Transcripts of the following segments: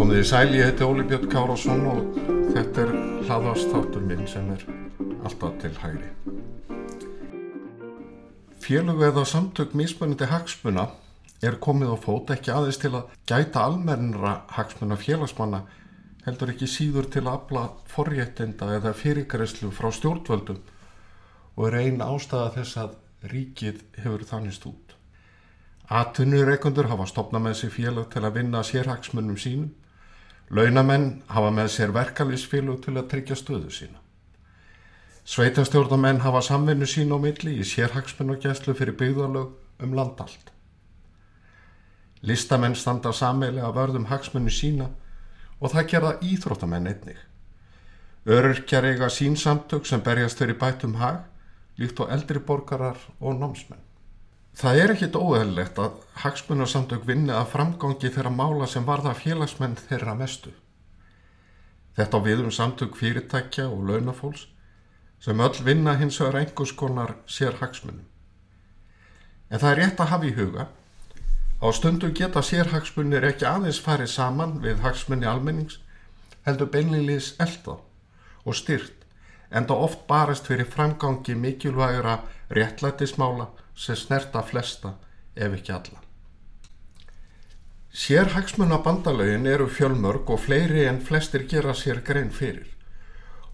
Komið í sæl, ég heiti Óli Björn Kárásson og þetta er hlaðastáttur minn sem er alltaf til hægri. Félög eða samtök mismunandi hagsmuna er komið á fót ekki aðeins til að gæta almennra hagsmuna félagsmanna heldur ekki síður til að afla forréttinda eða fyrirgræslu frá stjórnvöldum og er einn ástæða þess að ríkið hefur þannist út. Atvinnureikundur hafa stopnað með sér félag til að vinna sérhagsmunum sínum Launamenn hafa með sér verkalýsfélug til að tryggja stöðu sína. Sveitastjórnamenn hafa samvinnu sín á milli í sérhagsmenn og gæslu fyrir byggðalög um landallt. Listamenn standa sammelega vörðum hagsmennu sína og það gerða íþróttamenn einnig. Öryrkjar eiga sín samtök sem berjast fyrir bætum hag, líkt á eldri borgarar og námsmenn. Það er ekkit óeðlilegt að hagsmunarsamtök vinni að framgangi þeirra mála sem varða félagsmenn þeirra mestu. Þetta á viðum samtök fyrirtækja og launafólks sem öll vinna hins vegar einhvers konar sér hagsmunum. En það er rétt að hafa í huga á stundu geta sérhagsmunir ekki aðeins farið saman við hagsmunni almennings heldur beinlegilis elda og styrt en það oft barast fyrir framgangi mikilvægra réttlætismála sem snerta flesta ef ekki alla. Sérhagsmuna bandalögin eru fjölmörg og fleiri en flestir gera sér grein fyrir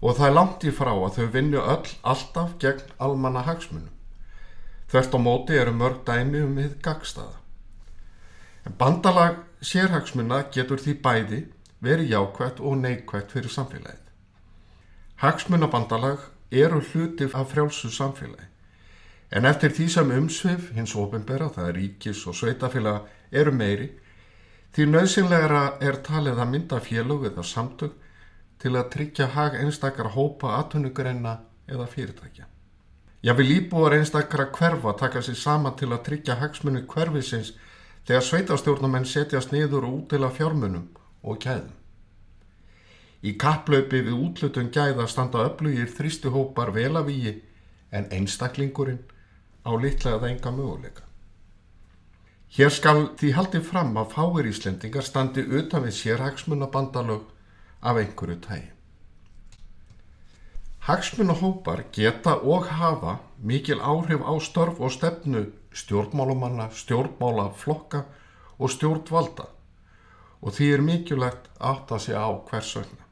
og það er langt í frá að þau vinnu öll alltaf gegn almanna hagsmunum. Þvert á móti eru mörg dæmi um við gagstaða. En bandalag sérhagsmuna getur því bæði verið jákvægt og neikvægt fyrir samfélagið. Hagsmunabandalag eru hluti af frjálsu samfélagi En eftir því sem umsvið hins ofinbera, það er ríkis og sveitafélaga, eru meiri, því nöðsynlegra er talið að mynda félög eða samtök til að tryggja hag einstakar hópa atvinnugreina eða fyrirtækja. Já, við líbúar einstakara hverfa taka sér sama til að tryggja hagsmunni hverfisins þegar sveitastjórnumenn setjast niður og útila fjármunum og gæðum. Í kapplaupi við útlutun gæða standa öflugir þrýstuhópar vel af í en einstaklingurinn á litlega það enga möguleika. Hér skal því haldið fram að fáir Íslendingar standi utan við sérhagsmunabandalög af einhverju tægi. Hagsmunahópar geta og hafa mikil áhrif á störf og stefnu stjórnmálumanna, stjórnmálaflokka og stjórnvalda og því er mikilvægt að sé á hversögna.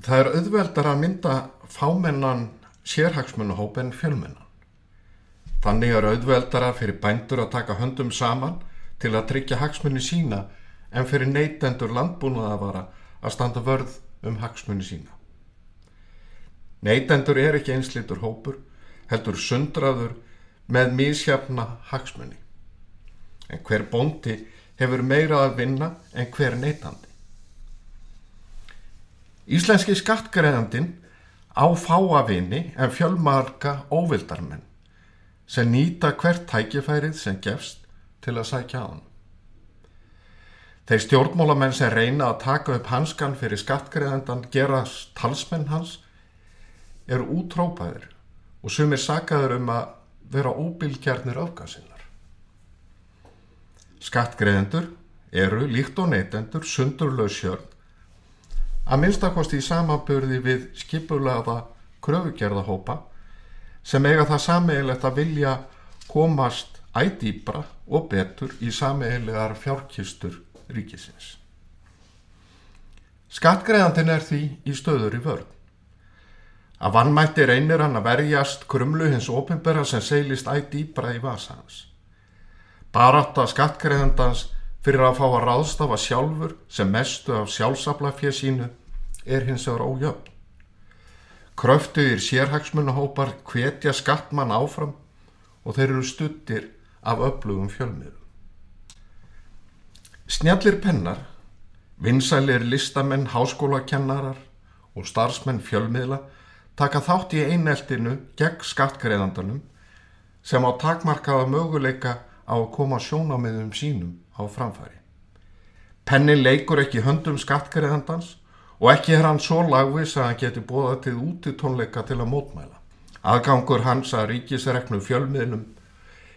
Það er auðveldar að mynda fámennan sérhagsmunahóp en fjölmennan. Þannig er auðveldara fyrir bændur að taka höndum saman til að tryggja hagsmunni sína en fyrir neytendur landbúnaðavara að standa vörð um hagsmunni sína. Neytendur er ekki einslitur hópur, heldur sundraður með mísjafna hagsmunni. En hver bóndi hefur meira að vinna en hver neytandi. Íslenski skattgreðandin á fáavinni en fjölmarka óvildarmenn sem nýta hvert tækifærið sem gefst til að sækja á hann. Þeir stjórnmólamenn sem reyna að taka upp hanskan fyrir skattgreðendan gerast talsmenn hans eru útrópaður og sumir sakaður um að vera óbylgjarnir afgansinnar. Skattgreðendur eru líkt og neytendur sundurlausjörn að minnstakosti í samaburði við skipulaða kröfugerðahópa sem eiga það sameigilegt að vilja komast ædýbra og betur í sameigilegar fjárkistur ríkisins. Skattgreðandin er því í stöður í vörð. Að vannmætti reynir hann að verjast krumlu hins ofinbera sem seilist ædýbra í vasans. Barátt að skattgreðandans fyrir að fá að ráðstafa sjálfur sem mestu af sjálfsaflafið sínu er hins vegar ójöfn. Kröftuðir sérhagsmunahópar hvetja skattmann áfram og þeir eru stuttir af öflugum fjölmiðum. Snjallir pennar, vinsælir listamenn, háskólakennarar og starfsmenn fjölmiðla taka þátt í eineltinu gegn skattgreðandanum sem á takmarkaða möguleika á að koma sjónamiðum sínum á framfæri. Pennin leikur ekki höndum skattgreðandans og ekki er hann svo lagvis að hann geti bóða til úti tónleika til að mótmæla. Aðgangur hans að ríkisreknu fjölmiðlum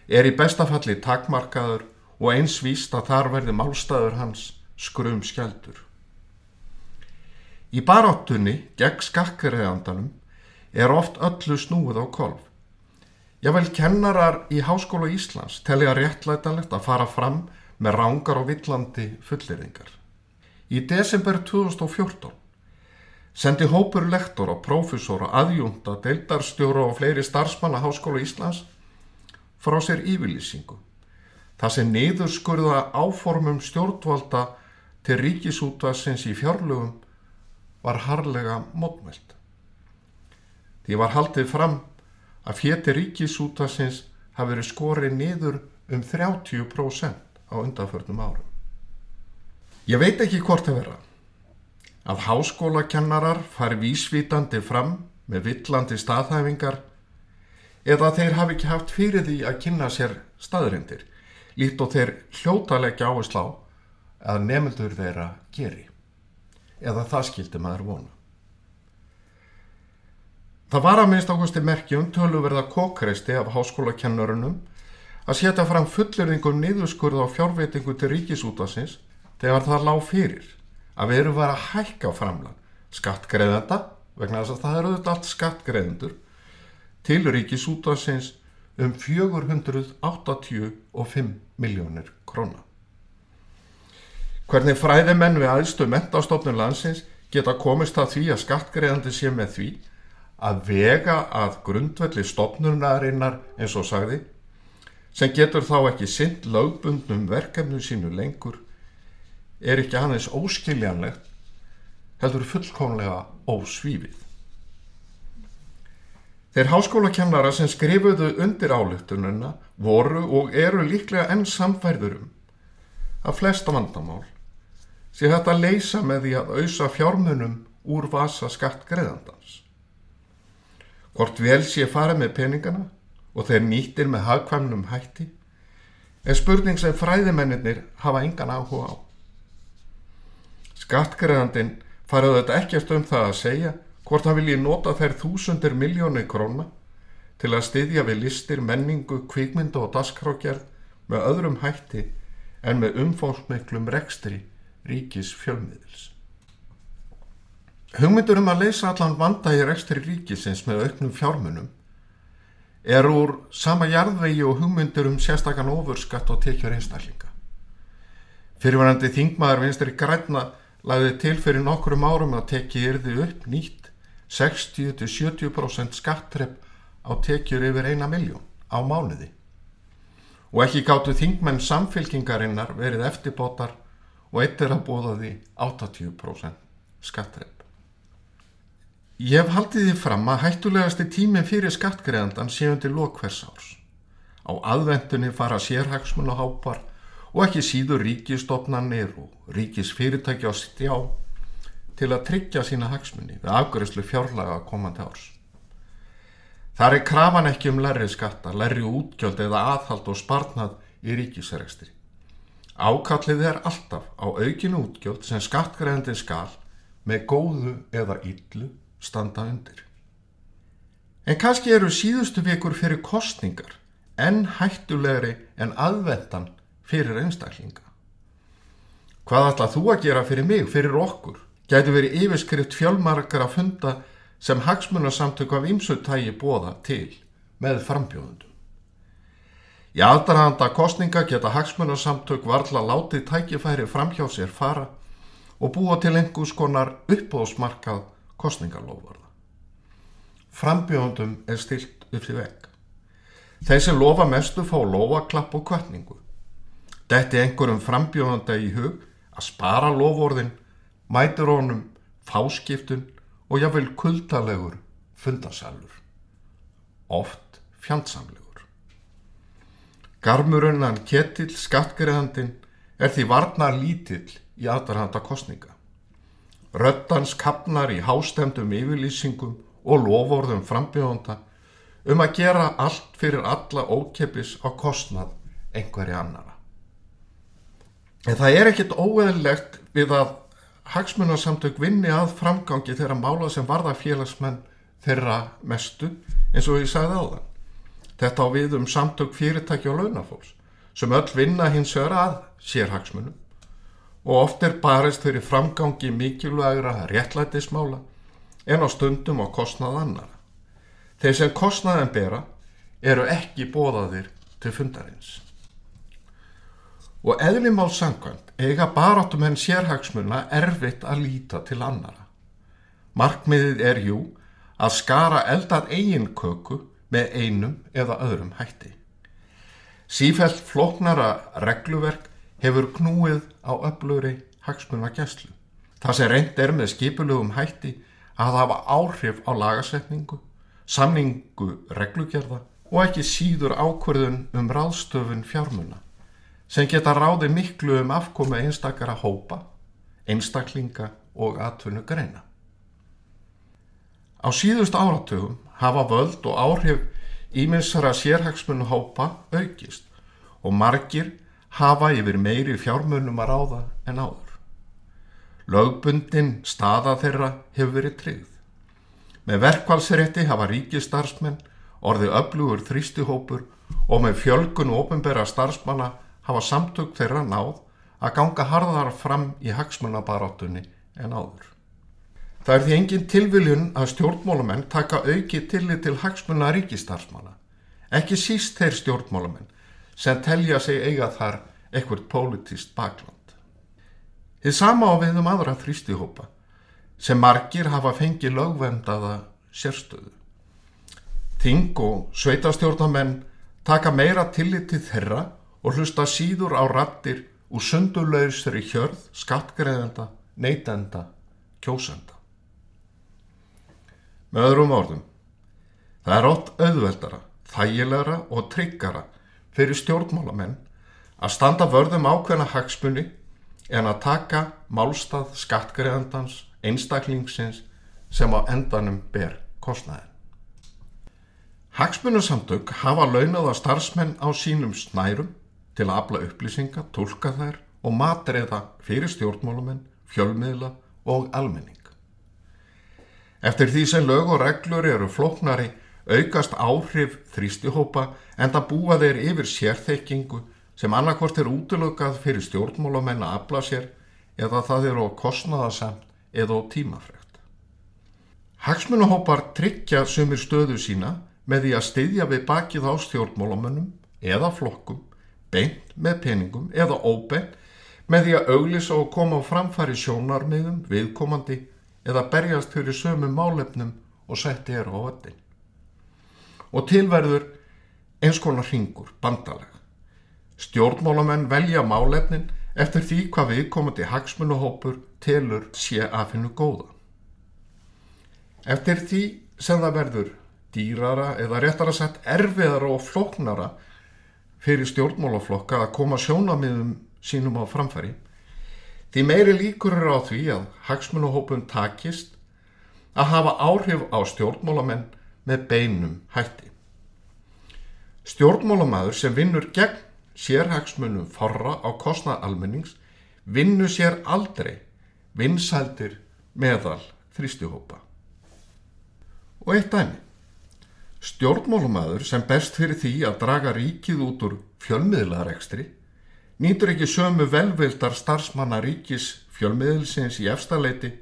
er í bestafalli takmarkaður og eins víst að þar verði málstæður hans skrum skjaldur. Í baráttunni gegn skakkriðandanum er oft öllu snúið á kolf. Jável kennarar í Háskóla Íslands telja réttlætanlegt að fara fram með rángar og villandi fulleringar. Í desember 2014 sendi hópur lektor og prófessor og aðjúnda, deildarstjóru og fleiri starfsmanna Háskóla Íslands frá sér yfirlýsingu. Það sem niðurskurða áformum stjórnvalda til ríkisútvarsins í fjárlugum var harlega mótmælt. Því var haldið fram að fjeti ríkisútvarsins hafi verið skorið niður um 30% á undanförnum árum. Ég veit ekki hvort að vera að háskólakennarar fari vísvítandi fram með villandi staðhæfingar eða þeir hafi ekki haft fyrir því að kynna sér staðrindir líkt og þeir hljótalegja áherslá að nefndur þeirra geri eða það skildi maður vona. Það var að minnst ákvæmsti merkjum töluverða kókreisti af háskólakennurunum að setja fram fullurðingum niðurskurð á fjárveitingu til ríkisútasins þegar það lág fyrir að við erum verið að hækka framlag skattgreðenda, vegna þess að það eru auðvitað allt skattgreðendur, til ríkisútasins um 485 miljónir króna. Hvernig fræðimenn við aðstu mentastofnun landsins geta komist að því að skattgreðandi sé með því að vega að grundvelli stopnunarinnar eins og sagði sem getur þá ekki synd lögbundnum verkefnu sínu lengur er ekki aðeins óskiljanlegt heldur fullkomlega ósvífið. Þeir háskólakennara sem skrifuðu undir álíktununa voru og eru líklega enn samfærðurum að flesta vandamál sé þetta leysa með því að auðsa fjármunum úr vasa skattgreðandans. Hvort vel sé farið með peningana og þeir nýttir með hagkvæmnum hætti er spurning sem fræðimennir hafa engan áhuga á. Skattgreðandin farið þetta ekkert um það að segja hvort hann vilji nota þær þúsundir miljónir króna til að styðja við listir, menningu, kvikmyndu og daskrákjærð með öðrum hætti en með umfólkmiklum rekstri ríkis fjölmiðils. Hugmyndur um að leysa allan vanda í rekstri ríkisins með auknum fjármunum er úr sama jarðvegi og hugmyndur um sérstakann ofurskatt og tekjur einstaklinga. Fyrirvarandi þingmaður vinstri græna lagði til fyrir nokkrum árum að tekið yrði upp nýtt 60-70% skattrepp á tekjur yfir eina miljón á mánuði. Og ekki gáttu þingmenn samfélkingarinnar verið eftirbótar og eitt er að bóða því 80% skattrepp. Ég hef haldið því fram að hættulegasti tíminn fyrir skattgreðandan séundi lokvers árs. Á aðvendunni fara sérhagsmun og hápar og ekki síður ríkistofnanir og ríkisfyrirtæki á stjá til að tryggja sína hagsmunni við afgjörslu fjárlaga komandi árs. Þar er krafan ekki um lærri skatta, lærri útgjöld eða aðhald og sparnað í ríkisrekstri. Ákallið er alltaf á aukinu útgjöld sem skattgreðandin skal með góðu eða yllu standa undir. En kannski eru síðustu vikur fyrir kostningar enn hættulegri en aðvendan fyrir einstaklinga. Hvað ætlað þú að gera fyrir mig, fyrir okkur? Gæti verið yfirskrift fjölmarkar að funda sem hagsmunarsamtök af ymsutægi bóða til með frambjóðundum. Í aðdarhanda kostninga geta hagsmunarsamtök varla látið tækifæri framhjá sér fara og búa til einhvers konar uppbóðsmarkað kostningalófarða. Frambjóðundum er stilt upp til vegg. Þeir sem lofa mestu fá lofaklapp og kvartningu. Detti einhverjum frambjóðanda í hug að spara lofórðin, mætur honum fáskiptun og jáfnveil kuldalegur fundasalur. Oft fjandsamlegur. Garmurunnan Ketill skattgreðandin er því varnar lítill í aðdarhanda kostninga. Röttans kapnar í hástemdum yfirlýsingum og lofórðum frambjóðanda um að gera allt fyrir alla ókeppis á kostnað einhverja annara. En það er ekkit óeðlegt við að hagsmunarsamtök vinni að framgangi þeirra mála sem varða félagsmenn þeirra mestu eins og ég sagði á þann. Þetta á við um samtök fyrirtæki og launafólks sem öll vinna hins vegar að sérhagsmunum og oft er barist fyrir framgangi mikilvægra réttlætismála en á stundum á kostnað annara. Þeir sem kostnaðin bera eru ekki bóðaðir til fundarins. Og eðlimál sangkvæmt eiga baráttum henn sérhagsmuna erfitt að líta til annara. Markmiðið er jú að skara eldað eigin köku með einum eða öðrum hætti. Sífælt floknara regluverk hefur knúið á öflugri hagsmunna gæslu. Það sem reynd er með skipulugum hætti að hafa áhrif á lagasetningu, samningu reglugerða og ekki síður ákverðun um ráðstöfun fjármuna sem geta ráði miklu um afkomi einstakara hópa, einstaklinga og atvinnu greina. Á síðust áratugum hafa völd og áhrif íminsara sérhagsmunnu hópa aukist og margir hafa yfir meiri fjármunum að ráða en áður. Lögbundin staða þeirra hefur verið tryggð. Með verkvalsrétti hafa ríkistarfsmenn orðið öflugur þrýstihópur og með fjölgun og ofinbera starfsmanna hafa samtök þeirra náð að ganga harðar fram í hagsmunabarátunni en áður. Það er því engin tilviljun að stjórnmálamenn taka auki tillit til hagsmuna ríkistarfsmanna, ekki síst þeir stjórnmálamenn sem telja sig eiga þar eitthvað pólitíst bakland. Þið sama á við um aðra þrýstihópa sem margir hafa fengið lögvendaða sérstöðu. Þing og sveitastjórnamenn taka meira tillit til þeirra og hlusta síður á rattir úr sundurlausri hjörð, skattgreðenda, neytenda, kjósenda. Með öðrum orðum, það er ótt auðveldara, þægilegra og tryggara fyrir stjórnmálamenn að standa vörðum ákveðna hagsmunni en að taka málstað skattgreðandans, einstaklingsins sem á endanum ber kostnæðin. Hagsmunarsamtök hafa launaða starfsmenn á sínum snærum til að afla upplýsinga, tólka þær og matreiða fyrir stjórnmálamenn, fjölmiðla og almenning. Eftir því sem lög og reglur eru flóknari aukast áhrif þrýstihópa en það búa þeir yfir sérþekkingu sem annarkvort er útlökað fyrir stjórnmálamenn að afla sér eða það eru á kostnaðasamt eða á tímafregt. Hagsmunuhópar tryggja sumir stöðu sína með því að styðja við bakið á stjórnmálamennum eða flokkum beint með peningum eða óbeint með því að auglisa og koma á framfæri sjónarmiðum, viðkomandi eða berjast fyrir sömu málefnum og setti er á öllin. Og tilverður eins konar ringur, bandalega. Stjórnmálamenn velja málefnin eftir því hvað viðkomandi hagsmunuhópur telur sé að finna góða. Eftir því sem það verður dýrara eða réttara sett erfiðara og flóknara fyrir stjórnmálaflokka að koma sjónamiðum sínum á framfæri því meiri líkur eru á því að hagsmunuhópun takist að hafa áhrif á stjórnmálamenn með beinum hætti. Stjórnmálamæður sem vinnur gegn sérhagsmunum forra á kostnað almennings vinnu sér aldrei vinsældir meðal þrýstihópa. Og eitt dæmi. Stjórnmálumæður sem best fyrir því að draga ríkið út úr fjölmiðlarekstri nýtur ekki sömu velvildar starfsmanna ríkis fjölmiðilsins í efstaleiti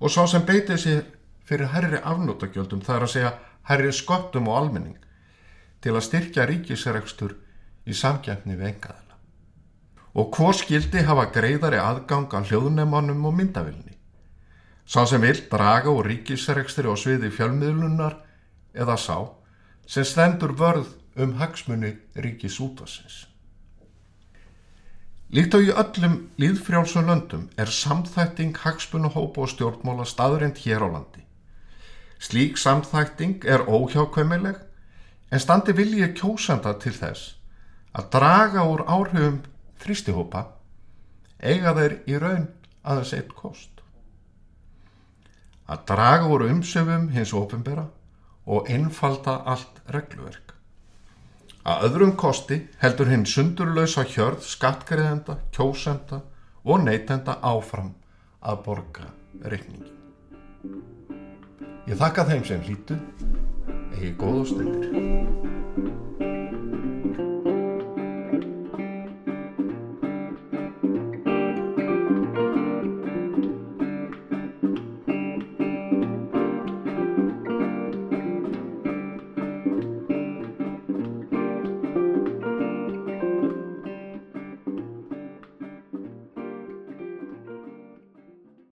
og sá sem beitið sér fyrir herri afnótagjöldum það er að segja herri skottum og almenning til að styrkja ríkisrekstur í samkjæfni við engaðina. Og hvor skildi hafa greiðari aðgang á hljóðnemannum og myndavilni? Sá sem vil draga úr ríkisrekstri og sviði fjölmiðlunar eða sá sem stendur vörð um hagsmunni ríkis útvarsins. Líkt á í öllum líðfrjálsum löndum er samþætting hagsmunuhópa og stjórnmála staðurind hér á landi. Slík samþætting er óhjákvæmileg en standi viljið kjósanda til þess að draga úr áhrifum þrýstihópa eiga þeir í raun aðeins eitt kost. Að draga úr umsöfum hins ofinbera og einfalda allt regluverk. Að öðrum kosti heldur hinn sundurlausa hjörð skattgreðenda, kjósenda og neytenda áfram að borga reikningi. Ég þakka þeim sem hlýtu, eigi góð og stundir.